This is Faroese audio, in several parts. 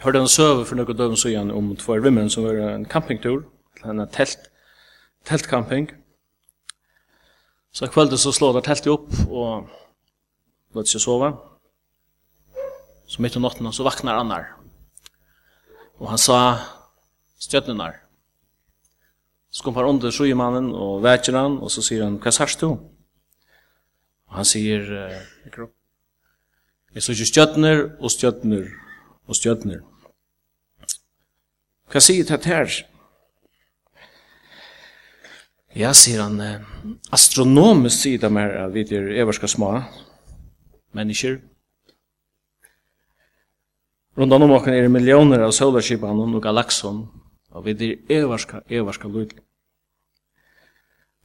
hørte en søve for noen døven søgjen om tvær vimmen som var en campingtur, en telt, teltcamping. Så kveldet så slår det teltet opp, og låt seg sove. Så midt i natten så vaknar Annar. Og han sa stjøtnenar. Så kom han under sjømannen og vekker han, og så sier han, hva sars du? Og han sier, jeg tror, jeg så ikke stjøtner og stjøtner og stjøtner. Hva sier det her? Ja, sier han, astronomisk sier det mer at vi er everska små mennesker. Rundt om åkken er det millioner av solarskipene og galaxon, og vi er everska, everska lyd.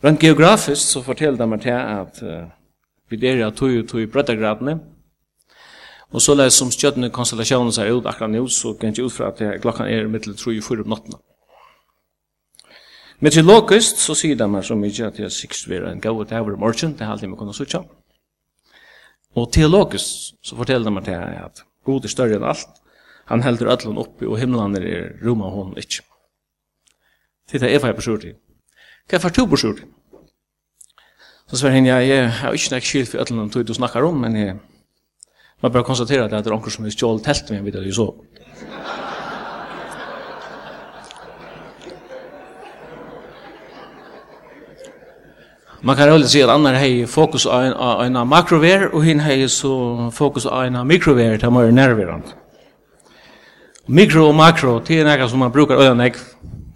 Rent geografisk så forteller det meg til at uh, vi er av tog og tog i Og så lær som stjøttene konstellasjonen seg ut akkurat nå, så kan jeg ut fra at klokken er mittel 3 i 4 om natten. Meteorologiskt så sier de meg så mye at jeg sikkert vil en gau til over morgen, det er alltid vi kunne sutja. Og teologiskt så forteller de at jeg at god er større enn alt, han helder ødlen oppi og himmelen er rom av hånden ikke. Det er hva jeg besørt i. Hva er for to på i? Så sver henne, jeg har ikke nek skilt for ødlen om du snakkar om, men jeg Man bara konstaterar att det är onkel som är stjål tält med vid det så. Man kan roligt se att andra har fokus på en, en makrover och hin har så fokus på en mikrover där man är. Mikro och makro, det är något som man brukar öda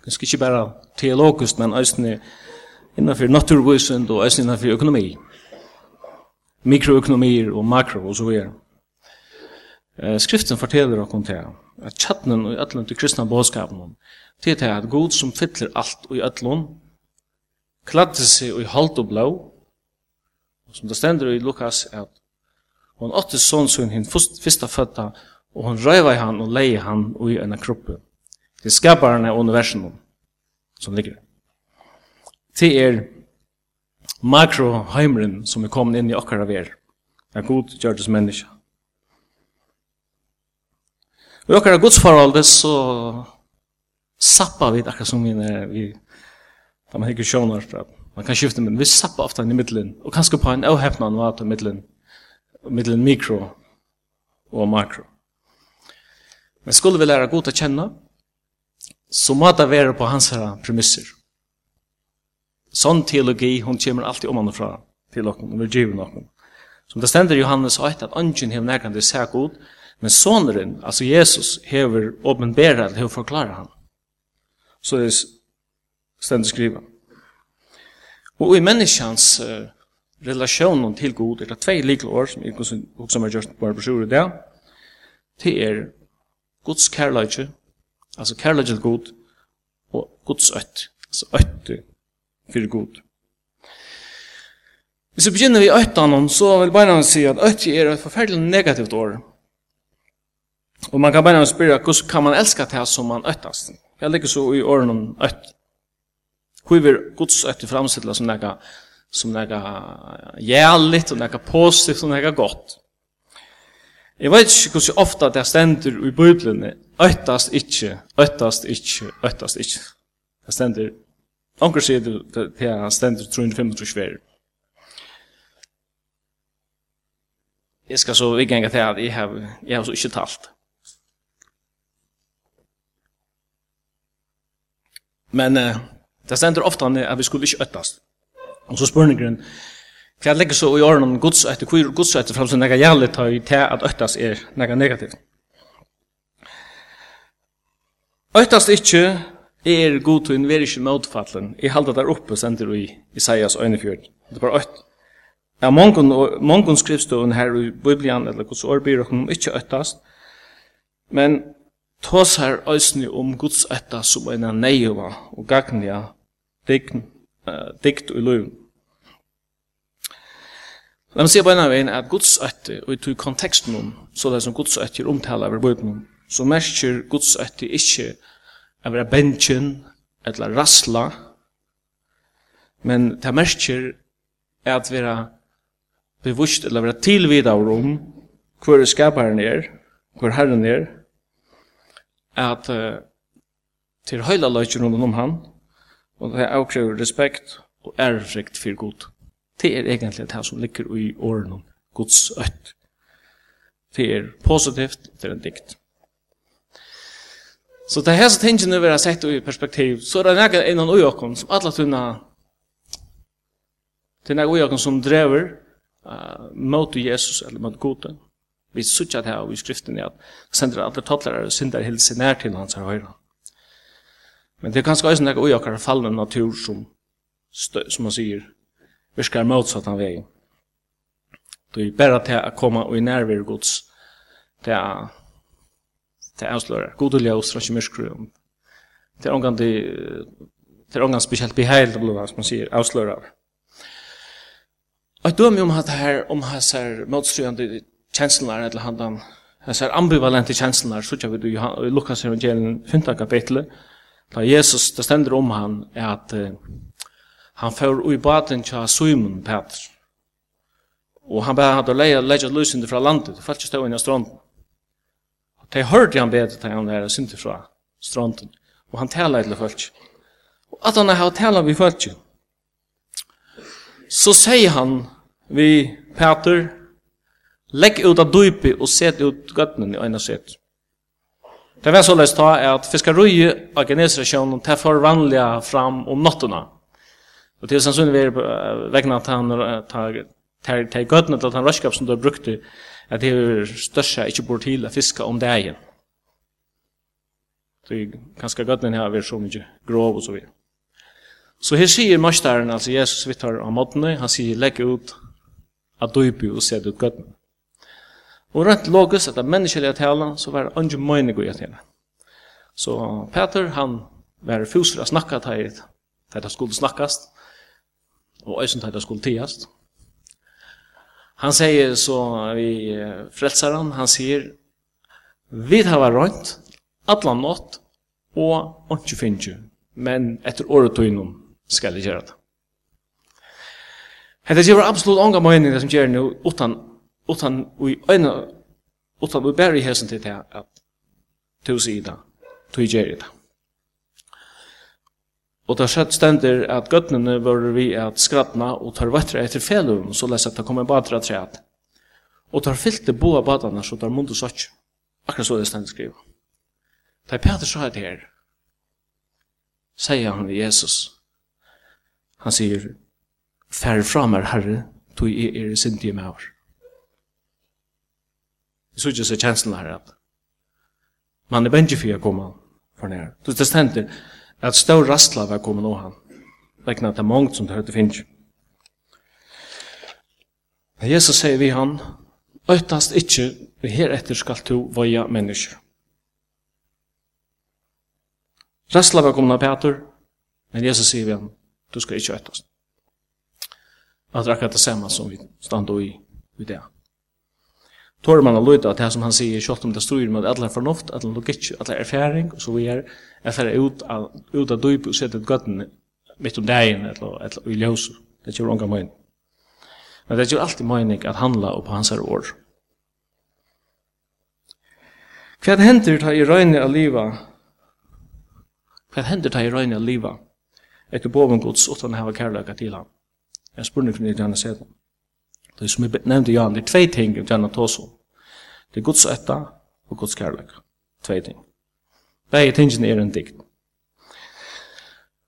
Det ska inte bara teologiskt, men östene innanför naturvisen och östene innanför ekonomi. Mikroekonomier och makro och så vidare. Skriften forteller oss om det, at tjattnen og ætlen til kristna bådskapen, til det at god som fyller alt og ætlen, kladde seg i halt og blå, og som det stender i Lukas, at hon åtte sånn som hin fyrsta fødda, og hon røyva i han og leie han og i ena kroppe, til skaparen av universum som ligger. Til er makroheimren som er kommet inn i okkara ver, er god gjør det menneska. Og okkar er godsforholdet så sappa vi akkurat som vi er vi da man ikke sjånar man kan skifte men vi sappa ofta inn i middelen og kanskje på en avhefna noe av middelen middelen mikro og makro. Men skulle vi læra god å kjenne så må det være på hans her premisser sånn teologi hun kommer alltid om han fra til okken og vil driver noen som det stender Johannes 8 at ungen hever nærkant det sær god Men sonren, altså Jesus, hever åpenbæra, hever forklara han. Så det er stendt skriva. Og i menneskjans uh, relasjon til god, er det tvei likle år, som ikke også har gjort bare brosjur i det, det er Guds kærleidje, altså kærleidje til god, og Guds øtt, altså øtt for god. Hvis vi begynner i øttanen, så vil bare si at øtt er et forferdelig negativt år, Og man kan bare spørre, hvordan kan man elska det som man øttast? Jeg ligger så i årene om øtt. Hvor vil Guds øtt framstille som nega, som nega jævligt, og nega positivt, og nega godt. Jeg vet ikke hvordan ofta det stender i bøyblene, øttast ikke, øttast ikke, øttast ikke. Det stender, anker sier det til han stender 325 verer. Jeg skal så ikke engang til at jeg har, jeg har så ikke talt. Men uh, det stender ofte at vi skulle ikke øttast. Og så spurningen, hva legger så i årene om gods etter, er gods etter fram som nega jævlig tar i til at øttast er nega negativt. Øttast ikke er god til en veriske motfallen. Jeg halda der oppe sender i Isaias øynefjord. Det er bare øtt. Ja, mongon, mongon skrivstående her i Biblian, eller gods år om ikke øttast. Men tosar òsni om Guds etta som eina neiva og gagnia dign, uh, dikt og løyvn. La meg si på en av en at Guds etta og i tog konteksten om, så det som Guds etta er omtala over bøyden, så merker Guds etta ikkje av vera bensjen, eller rasla, men det merker at vera bevust eller vera tilvidavrum hvor skaparen er, hvor herren er, at uh, til høyla løyken rundt om han, og det er avkrever respekt og ærefrikt for god. Det er egentlig det som ligger i årene om Guds øtt. Det er positivt, det er en dikt. Så det her som tingene vi har sett i perspektiv, så er det nægget innan ujåkken som alle tunna det er nægget ujåkken som drever uh, mot Jesus eller mot Gode, Vi suttar det her i skriften i at sender alle tottlere og synder hilse nær til hans her høyre. Men det er ganske også noe ujakkar fallende natur som, som man sier, virkar motsatt av veien. Det er bare til å komme og i nærvær gods, til å til å avslører. God og ljøs, det er ikke myrskru. Det er omgang det er omgang spesielt beheil, som man sier, avslører. Og jeg døm om at her, om hans her motstrøyende kjenslene, eller han den ser ambivalente kjenslene så tjänar vi i Lukas evangelien 15 kapitlet da Jesus det stender om han er at uh, han får i baden til Simon Peter og han bare hadde leja leja lusinde fra landet det fallt stå innan stranden og de hørte han bedre til han der synte fra stranden og han tala til folk og at han har tala vi folk så sier han vi Peter Legg ut av dypi og set ut gøttene i øyne set. Det var såleis ta at fiskarui av genesrasjonen tar for vanliga fram om nottuna. Og til sannsynlig vi er vegna at han tar gøttene til at han røskap som du har brukt at det er största inte bort til å fiska om det egen. Så kanskje gøttene her er så mycket grov og så vidare. Så her säger masteren, altså Jesus vittar av måttene, han säger lägg ut av dypi och set ut gøttene. Og rent logisk, at det menneskelige tala, så var det andre møyne gode tala. Så Peter, han var fyser å snakke til det skulle snakkast, og øysen til det skulle tiast. Han sier så vi frelsaren, han sier, vi har vært rønt, atlan nått, og ikke finnes men etter året tøynen skal jeg gjøre det. Hetta gevur absolutt onga mening det som ger nu utan utan vi ena utan vi bär i häsen till det att du säger det du gör det. Og det skjedd stender at gøttene var vi at skratna og tar vettra etter felum, så les at det kommer badra treet. Og tar fylte boa badana, så tar mundu satt. Akkurat så det stender skriva. Da Peter sa det her, sier han ved Jesus. Han sier, færre fra meg, herre, tog i er sindige med oss så ikke så kjenslen her. Man er bensje for å komme for nær. Så det stender at stør rastla var kommet nå han. Vekna er mange som det hørte finnes. Men Jesus sier vi han, Øytast ikkje, vi heretter skal to voja mennesker. Rastla var kommet av Peter, men Jesus sier vi han, du skal ikkje øytast. At det er akkurat det samme som vi standa i, i det tår man å lytte at det som han sier, kjøtt om det styrer med alle fornuft, alle logikk, alle erfaring, og så vi er, at det ut av, ut av dyp og sette ut gøtten mitt om dagen, eller, eller i ljøs. Det gjør unga møyning. Men det gjør alltid møyning at handla på hans her år. Hva hender ta i røyne av livet? Hva hender ta i røyne av livet? Etter boven gods, utan hava kærløyga til ham. Jeg spurning for nytt gjerne sedan. Det som jeg nevnte Jan, det er tvei ting vi gjerne ta oss. Det er Guds etta og Guds kærlek. Tvei ting. Begge tingene er en dikt.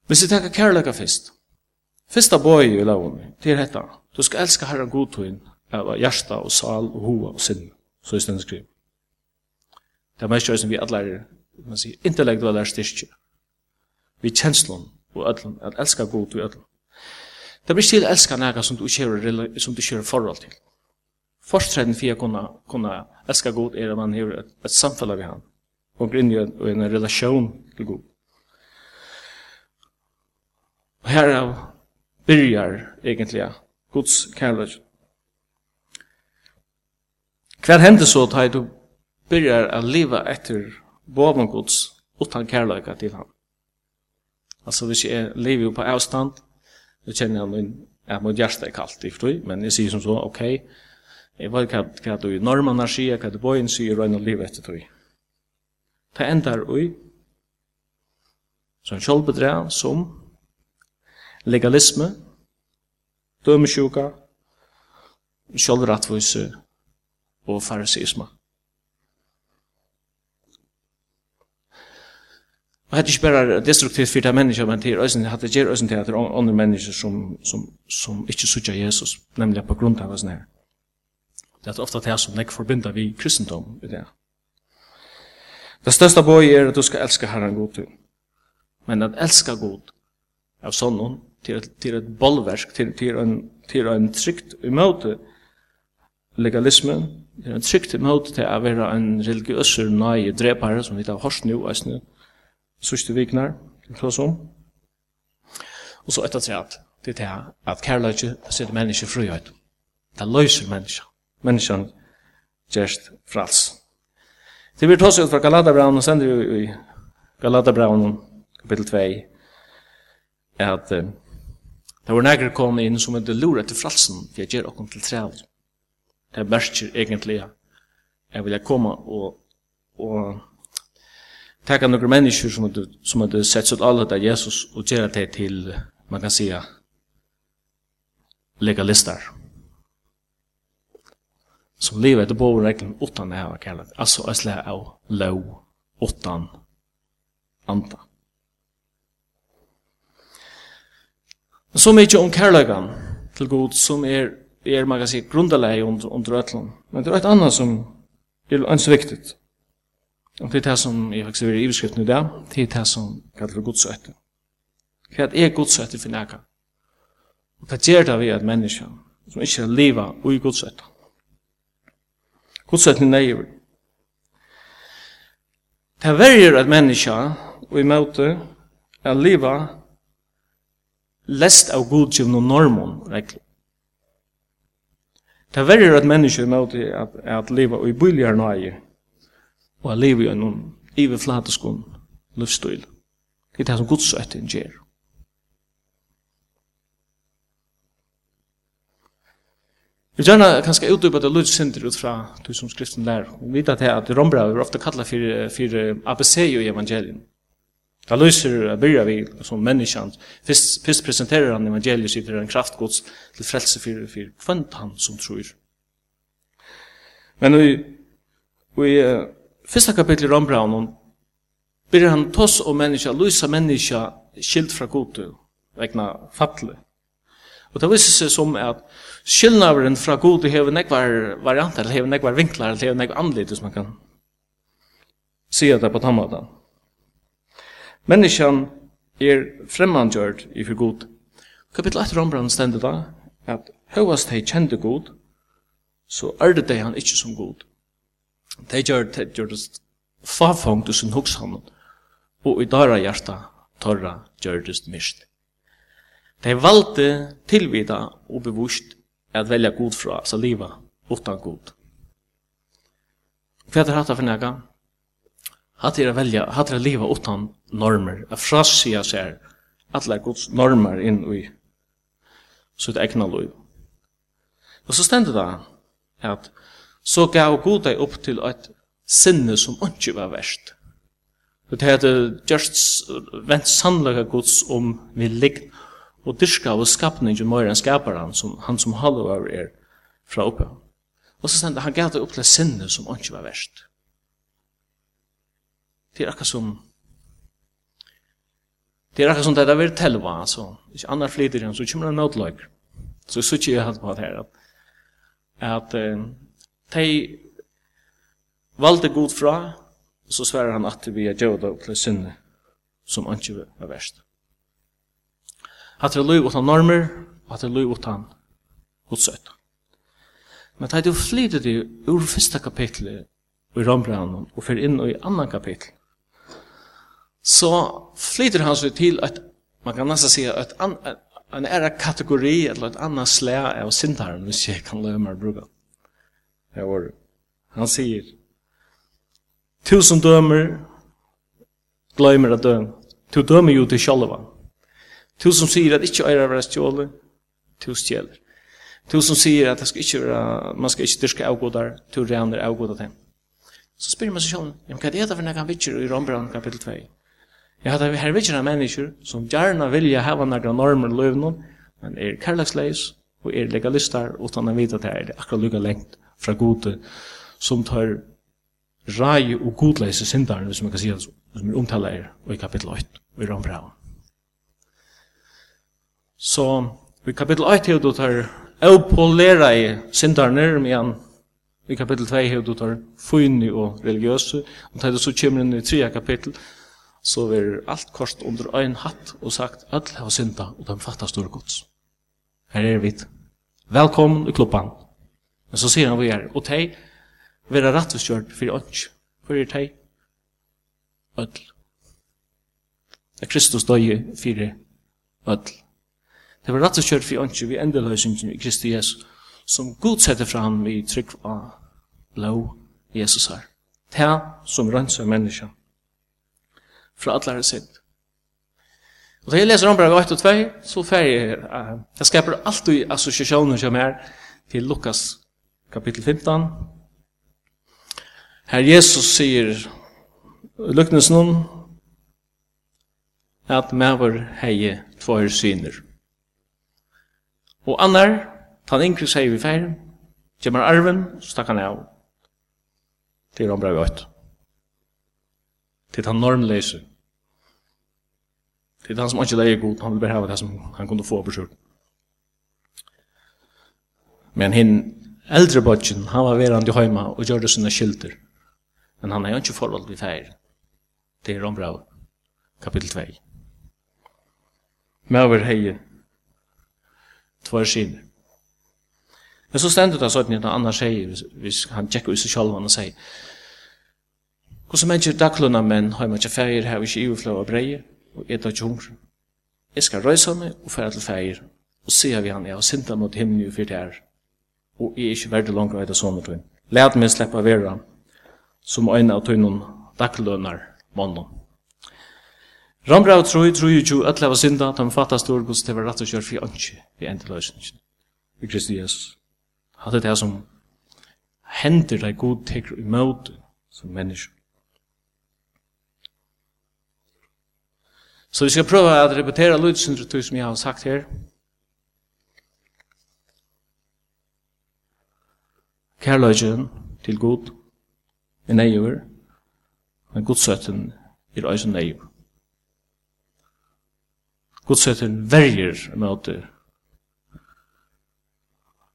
Hvis vi tenker kærlek av fyrst. Fyrsta boi i loven, det er dette. Du skal elska Herren godtøyen av hjärsta og sal og hova og sinn. Så er det skriv. Det er mest som vi alle er, man sier, intellektuelle styrkje. Vi kjenslun og ætlån, at elska god og ætlån. Det blir til elska nega som du kjører, som du kjører forhold til. Forstreden for å kunne, kunne elska god er at man har et, et samfunn av han. Og grinn i en relasjon til god. Og herav byrjar egentlig Guds kærlighet. Hva hender så da du byrjar å leva etter boven Guds utan kærlighet til han? Altså hvis jeg lever på avstand, så kjenner han min, at mitt hjerte er kaldt, i forstått, men jeg sier som så, ok, jeg vet hva, hva du i normene sier, hva du bøyen sier, og en liv etter tog. Det ender ui, som kjølbedre, som legalisme, dømesjuka, kjølrettvis og farisisme. Og hade ikke bara destruktivt för de mennesker, men till gjør hade til at det er andre mennesker som som som inte sutja Jesus nämligen på grund av oss här. Det är ofte det som näck forbinder vi kristendom i det. Det største boj är att du ska älska Herren god til. Men att älska god av sonen till till ett bollverk till till en till en tryckt emot legalismen, en trygt imot til å være en religiøser nøye drepare, som vi tar hørst nå, sørste viknar, så klarer om. Og så etter at det er at kærløyke setter mennesker frihet. Det løser mennesker. Mennesker gjerst frals. Det blir tås ut fra Galatabraun og sender vi i Galatabraun kapittel 2, er at det var nægre kom inn som er lura til fralsen, for jeg gjør okkom til trev. Det merker egentlig jeg vil komme og, og taka några människor som hade, som hade sett sig alla där Jesus och göra det till, man kan säga, legalister. Som lever efter båda reglerna utan det här var kallat. Alltså ett slag av lov utan anta. Så mycket om kärlegan till god som är, är man kan säga, grundaläge under, under ötlån. Men det är ett annat som är ansviktigt. Og det er det som jeg faktisk vil i beskriften i dag, det er det som kallar for godsøyte. Hva er godsøyte for nækka? Og det gjør det vi at menneska som ikke er leva ui godsøyte. Godsøyte er nøyver. Det er verger at menneska og i møte er leva lest av godgivne normon rekli. Det er verger at menneska i møte er at leva ui byljar nøye og a levi i noen iverflatiskun livsstil. Det er det som godsøtten gjør. Vi gjerne kanskje utdypa det lydsynder ut fra du som skriften lær. Vi vet at det at rombra er ofte kallet for, for ABC i evangelien. Da lyser byrja vi som menneskjan. Fyrst, fyrst presenterer han evangeliet sitt en kraftgods til frelse for, for kvant han som tror. Men vi, vi Fyrsta kapitel i Rombraun byrjar han toss og menneska, lysa menneska skilt fra godu, vegna fatle. Og det viser seg som at skilnaveren fra godu hever nekvar varianter, hever nekvar vinklar, hever nekvar anlid, hvis man kan sige det på tammata. Menneskan er fremmandgjørd i for god. Kapitel 8 Rombraun stendet da at høyast hei kjente god, så ærdet det han ikkje som god. De gjør, det gjør det farfangt i sin hokshånd, og i dara hjarta torra gjør det mist. De valgte tilvida og bevust at velja god fra, altså liva utan god. Hva er hatt for nega? Hatt er å velja, hatt er å liva utan normer, a frasia seg alle gods normer inn i sitt egna liv. Og så stendet det at så gav god deg opp til et sinne som ikke var verst. Og det hadde just vent sannlega Guds om vi ligg og dyrka av skapningen mer enn skaparen som han som halvar er fra oppe. Og så sender han gav deg opp til et sinne som ikke var verst. Det er akkur som Det er akkur som det er vært telva, altså. Ikke annar flyter igjen, så kommer det en. Så jeg sier ikke jeg hatt på det her, at, at de valde god fra, så sverar han at vi er djøvda og til sinne som ikke var verst. At det er lov utan normer, og at det er lov utan godsøyt. Men det er jo flytet i ur første kapittel i Rombranen og fyrir inn i annan kapittel, så flyter han seg til at man kan nesten si at en er kategori eller et annet slæ av sintaren, hvis jeg kan løy meg bruke det her var Han sier, Tusen dømer, gløymer at døm. Tu dømer jo til sjalva. Tu som sier at ikkje eirar vera stjåle, tu stjeler. Tu som sier at det skal ikkje vera, man skal ikkje dyrka avgodar, tu reaner avgodar dem. Så spyr man seg sjálf, ja, hva er det for nekkan vitsjer i Rombrand kapitel 2? Ja, det er her vitsjer av mennesker som gjerna vilja hava nekka normer i løvnum, men er kærlagsleis og er legalistar utan å vita at det er akkurat lukka lengt fra gode, som tar rai og godleise syndaren, hvis man kan si det så, som er omtaler i kapittel 8, og i Rambrava. Så i kapittel 8 hever du tar eupolera i syndaren, men i kapittel 2 har du tar funni og religiøse, og tar det så kommer inn i 3 kapittel, så er alt kort under ein hatt og sagt, alle har synda, og de fattar store gods. Her er vi. Velkommen i klubban. Men så sier han vi er, og teg, vera rattvistgjørt for ånds, for er tei, ødel. Det Kristus døye for ødel. Det var rattvistgjørt for ånds, vi endeløsingen i Kristi Jesus, som Gud setter fram i trygg av blå Jesus her. Ta som rønser menneska fra atlare sitt. Og da jeg leser Rombrau 8 og 2, så fer jeg, uh, jeg skaper alltid assosiasjoner som er til Lukas kapitel 15. Her Jesus sier luknesen om at maver heie tvær syner. Og annar, tan yngre sier vi feir, kjemmer arven, så takk han av. Det er ombra vi ått. Det er han normleser. Det er han som ikke leier god, han vil bare hava det som han kunne få på sjøren. Men hinn Eldre bodgen, han var verande hemma och gjorde sina skylter. Men han er jo ikke forhold til feir. Det er Rombrau, kapittel 2. Mäver heie, tvær skiner. Men så stendur det sånn at annars sier, hvis han tjekker ut seg selv, han sier, Hvordan mennesker daglunna menn har man ikke feir, har vi ikke iverflå av breie, og et av ikke hungre. Jeg skal røysa meg og færa til feir, og sier vi han, jeg har sinta mot himmelen og fyrt her, og jeg er ikke verdig langt av etter sånne tøyn. Læt meg sleppa vera, som øyne av tøynen daglønar mannen. Rambrau troi, troi jo öll av synda, at han fattar stor gos til å rett og kjør fri ønske i endeløsningen. I Kristi Jesus. Hatt det som hender deg god teker i møte som menneske. Så vi skal prøve å repetere lydsyndre som jeg har sagt her. kærløgjen til god er neiver, men godsøtten er også neiver. Godsøtten verger mot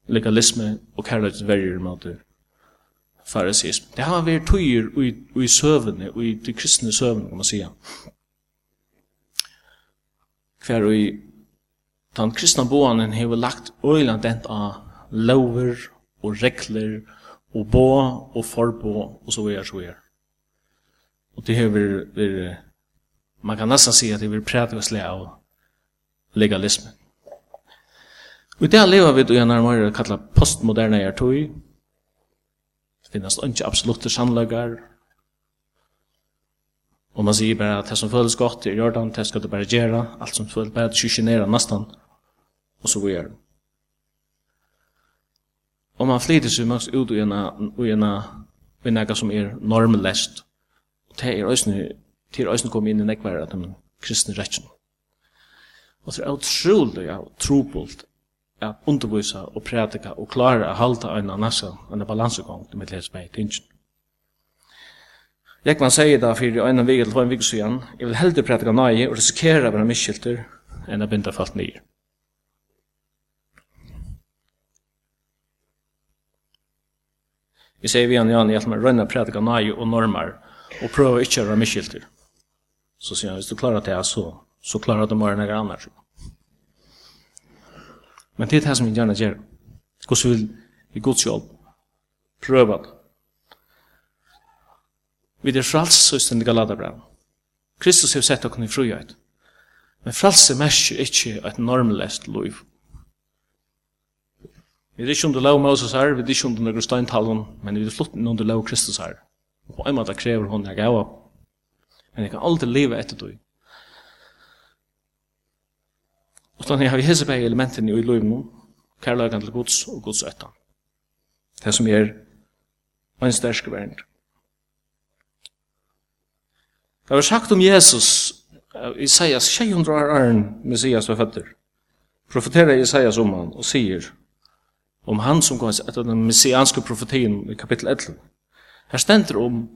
legalisme og kærløgjen verger mot farisism. Det har vært tøyer i søvende, i de kristne søvende, kan man sige. Hver i den kristne boanen har lagt øyland dent av lover og regler og bo og forbo og så videre, så videre. Og det her vil, vil man kan nästan si at det vil prædika slæ av legalismen. Og det lever vi i en nærmere kallet postmoderne hjertøy. Det finnes ikke absolutte sannløkker. Og man sier bare at det som føles godt i Jordan, det skal du bare gjøre. Alt som føles bare, det kyrkjenere nesten. Og så videre. Og man flyter seg mest ut i en i en i ena som er normlest. Og det er også til er også kom inn i nekværa den kristne retten. Og det er utrolig ja, trobult at undervisa og prædika og klara å halta en nasa, en balansegang til mitt ledes meg i tingen. Jeg kan si da fyrir en vik eller en vik siden, jeg vil heldur prædika nøye og risikere å være miskilter enn å binda falt nye. Jeg sier vi han, Jan, jeg må rønne prædika nøye og normer, og prøve ikke å være miskylter. Så sier han, hvis du klarer det, så, så klarer du mer enn jeg annet. Men det er det som vi gjerne gjør. Hvordan vil vi gods jobb prøve det? Vi er frals fralsøsten i Galatabrevet. Kristus har sett oss i frihet. Men frals er mest ikke et normlest liv. Vi er ikke under lov Moses her, vi er ikke under noen steintalen, men vi er flott under lov Kristus her. Og på en måte krever hun jeg gav. Men jeg kan alltid leve etter deg. Og sånn jeg har hese på elementene i loven nå, kærlagan til gods og gods etter. Det som er en sterske verden. Det var sagt om Jesus, Isaias 600 år æren, Messias var føtter. Profeterer Isaias om han og sier, om han som går etter den messianske profetien i kapitel 11. Her stender om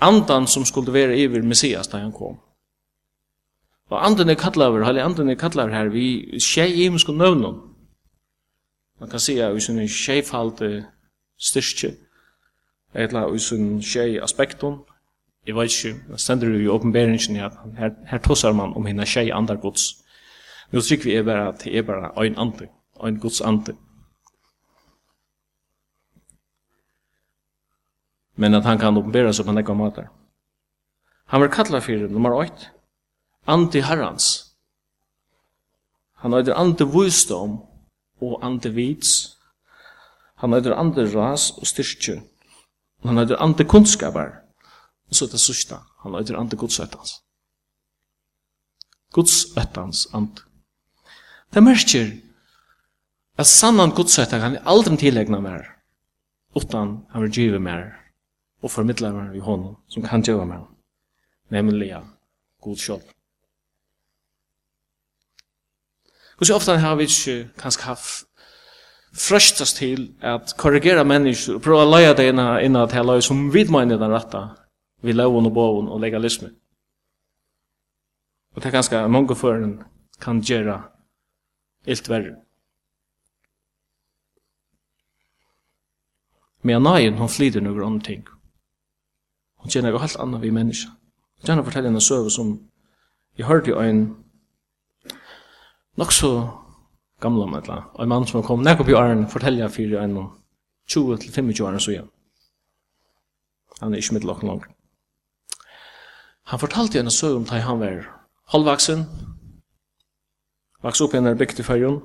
andan som skulle være iver messias da han kom. Og anden er kallaver, halli anden er kallaver her, vi tjei imensko nøvnum. Man kan sija i sin tjeifalde styrkje, eller vi sin tjei aspektum, jeg vet ikke, det stender jo i åpenberingen at her, her tosar man om henne tjei andar gods. Nå trykker vi er bare at det er bare ein ande, ein gods ande. men at han kan oppenbæra seg på en ekva måte. Han var kallar fyrir nummer 8, Andi Herrans. Han heter Andi Vusdom og Andi Vits. Han heter Andi Ras og Styrkju. Han heter Andi Kunnskapar. Og så det sørste, han heter Andi Godsøttans. Godsøttans Andi. Det merker at sannan Godsøttan kan aldri tillegna mer, utan han vil gyve mer og formidla meg i honom som kan gjøre meg, nemlig ja, god sjálf. Hos ofta har vi ikke kanskje haft frøstas til at korrigera mennesker og prøve å løye det inna at jeg løye som vidmeiner den retta vi loven og boven og legalisme. Og det er ganske mange føren kan gjøre ilt verre. Men jeg nøyen, hun flyter noen ting. Hun kjenner jo helt annet vi mennesker. Hun kjenner fortelle henne søve som jeg hørte jo en nok så gamla med etla. Og en mann som kom nekko på åren fortelle jeg fyrir en 20-25 år så igjen. Han er ikke middelokken langt. Han fortalte henne søve om da han var halvvaksen, vaks opp i en bygd i fyrjon,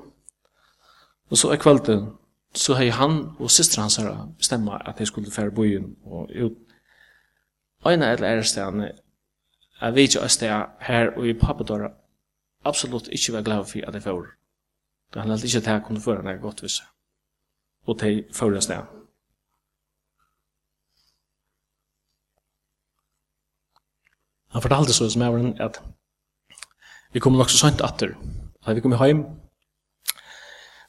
og så er kvelden så hei han og systra hans her bestemma at de skulle fære bojen og ut øyne eller ære stedene, jeg vet jo at her og i pappadåra absolutt ikke var glad for at jeg får. Det handler ikke at jeg kunne føre når jeg godt visse. Og til førre stedene. Han fortalte så som jeg var at vi kom nok så sant atter. Da vi kom hjem,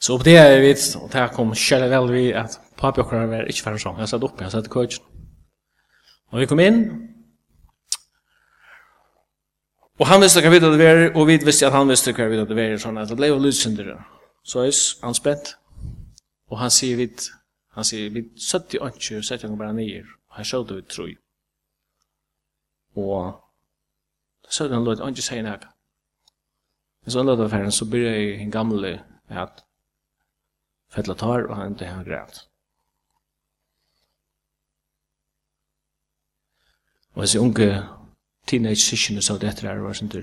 så på det jeg vet, og det kom kjære vel vi at pappa og var ikke ferdig sånn. Jeg satt oppe, jeg satt i køkken. Og vi kom inn, og han visste hva vi hadde vært, og vi visste at han visste hva vi hadde vært, sånn at det ble jo lydsindere. Så er han spent, og han sier vi, han sier vi, 70 ønsker, og setter han bare nye, og han skjølte vi tro. Og så er han lød, ønsker sier nækka. Men så lød affæren, så blir jeg en gamle, at fettla tar, og han ikke har græt. Og disse unge teenage-sikkene sa det etter her var sånn tur.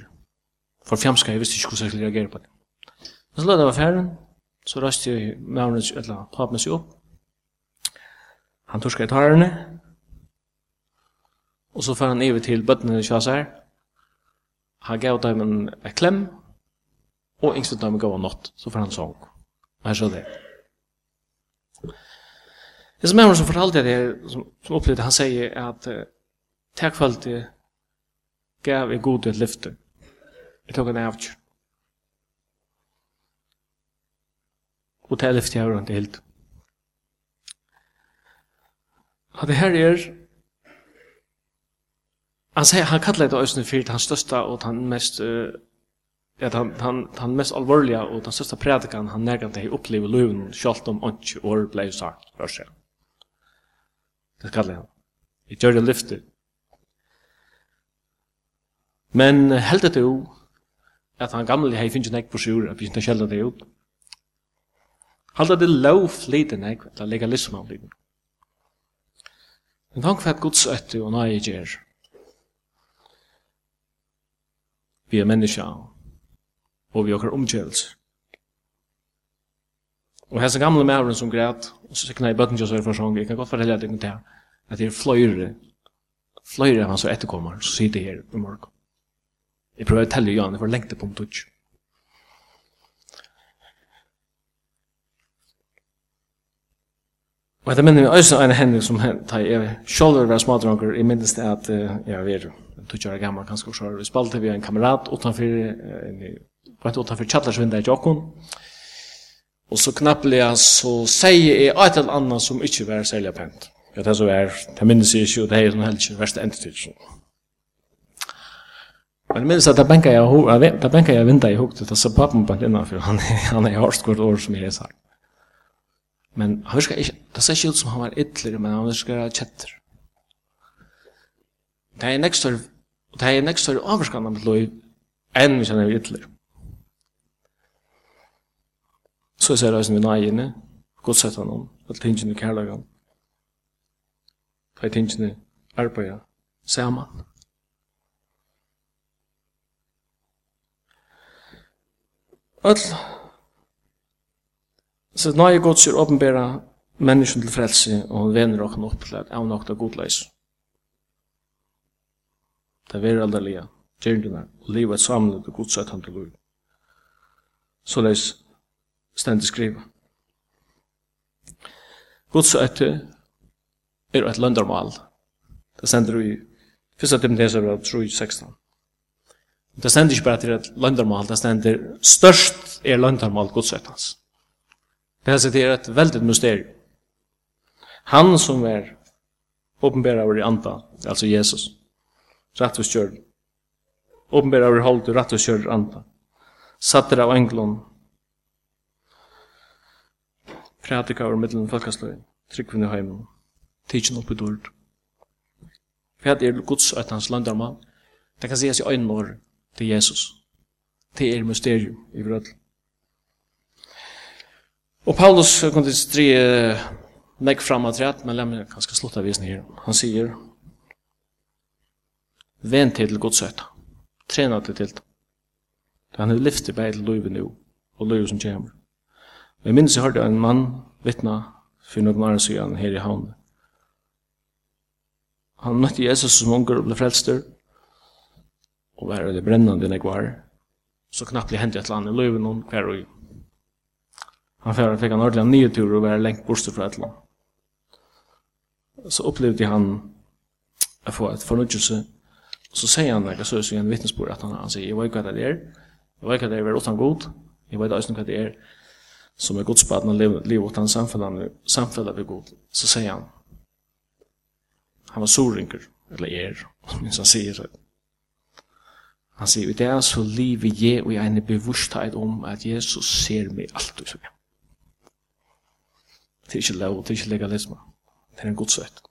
For fjamska, jeg visste ikke hvordan jeg skulle reagere på det. Men så lød av affæren, så rast jeg med henne, eller papen seg opp. Han torska i tarene, og så fer han iver til bøttene i kjassar. Han gav dem en klem, og yngste dem gav en nått, så fer han sång. Og her så det. Det som er som fortalte det, som, som opplevde, han sier at uh, Takk for alt det gav jeg god et lyfte. Jeg tok en avtjør. Og det lyfte jeg har rundt helt. Og det her er Han säger han kallar det ösnen för han största och han mest uh, ja han han han mest allvarliga och den största predikan han nägan det upplever löven skalt om och or blev sagt för sig. Det kallar han. I gjorde lyftet Men heldet du at han gamle hei finnst nek på sjur, at vi ikke kjelda det ut. Halda det lov fliten nek, eller legalism av livet. Men han kvært gods etter og nei gjer. Vi er menneska, og vi okkar omgjørelse. Og hessa gamle mævren som græt, og så sikna i bøtten jeg for sjong, jeg kan godt fortelle at det er fløyre, fløyre av hans og etterkommer, så sitter her i morgen. Jeg prøver å telle igjen, jeg får lengte på om tutsk. Og det minner vi også en hendning som tar jeg selv var smadronker, jeg minnes det at jeg var tog år gammel, kanskje også, vi spalte vi en kamerat utenfor, rett utenfor Kjallersvindet i Jokkon, og så knappelig så sier jeg et eller annet som ikke var særlig pent. Ja, det som er, det minnes jeg ikke, og det er jo sånn heller ikke verste endetid, sånn. Men minns att jag bänkar jag jag vet, där bänkar jag vinda i hukt och så pappan på den för han han är hårt kort år som jag sagt. Men han ska inte det ser ut som han var ytler men han ska chatter. Det är nästa det är nästa avskanna med lov än vi känner ytler. Så ser det ut som vi nejne. Gott sett honom. Allt tingene kärlagan. Det är tingene arbetar samman. Öll Så nå er Guds er åpenbæra mennesken til frelse, og han vener okken opp til at han okta godleis. Det er alderlige gjerninger, og livet samlet og godsett han til Gud. Så leis stendig skriva. Godsett er et løndarmal. Det sender vi 1. Timotheus 3, 3.16. Det stender ikke bare til et løndermal, det stender størst er løndermal godsøttans. Det er sitter et veldig mysterium. Han som er åpenbæra over i anta, altså Jesus, rattvistjør, åpenbæra over i hold, anta, satt satter av englon, prædika over middelen folkasløy, tryggvinn i heimen, tidsin oppi dord. För er gods at hans landarmann? Det kan sies i øynene til Jesus. Det er mysterium i vrødl. Og Paulus kunde tre nekk fram av træt, men lemmer jeg kanskje slutta visen her. Han sier, Vent til godsøyta. Trena til til. Han er lyftet bare til løyve nu, og løyve som kommer. Jeg minns jeg hørte en mann vittna for noen år siden her i havnet. Han møtte Jesus som unger og ble frelster, og var det brennande när kvar så knappt det et eller annet i löven om hver og han färd fick en ordentlig nye tur och var längt fra et eller annet. så opplevde han å få et förnyelse så säger han det, så i en vittnesbörd att han, han säger jag vet vad det är jag vet vad det är utan god jag vet inte vad det är som är godspaden och lever utan samfällande samfällande vid god så säger han han var sorinker eller er. Minns han säger så Han sier, det er så livet jeg og jeg er bevursthet om at Jesus ser meg alt. Det er ikke lov, det er ikke legalisme. Det er en god søtt.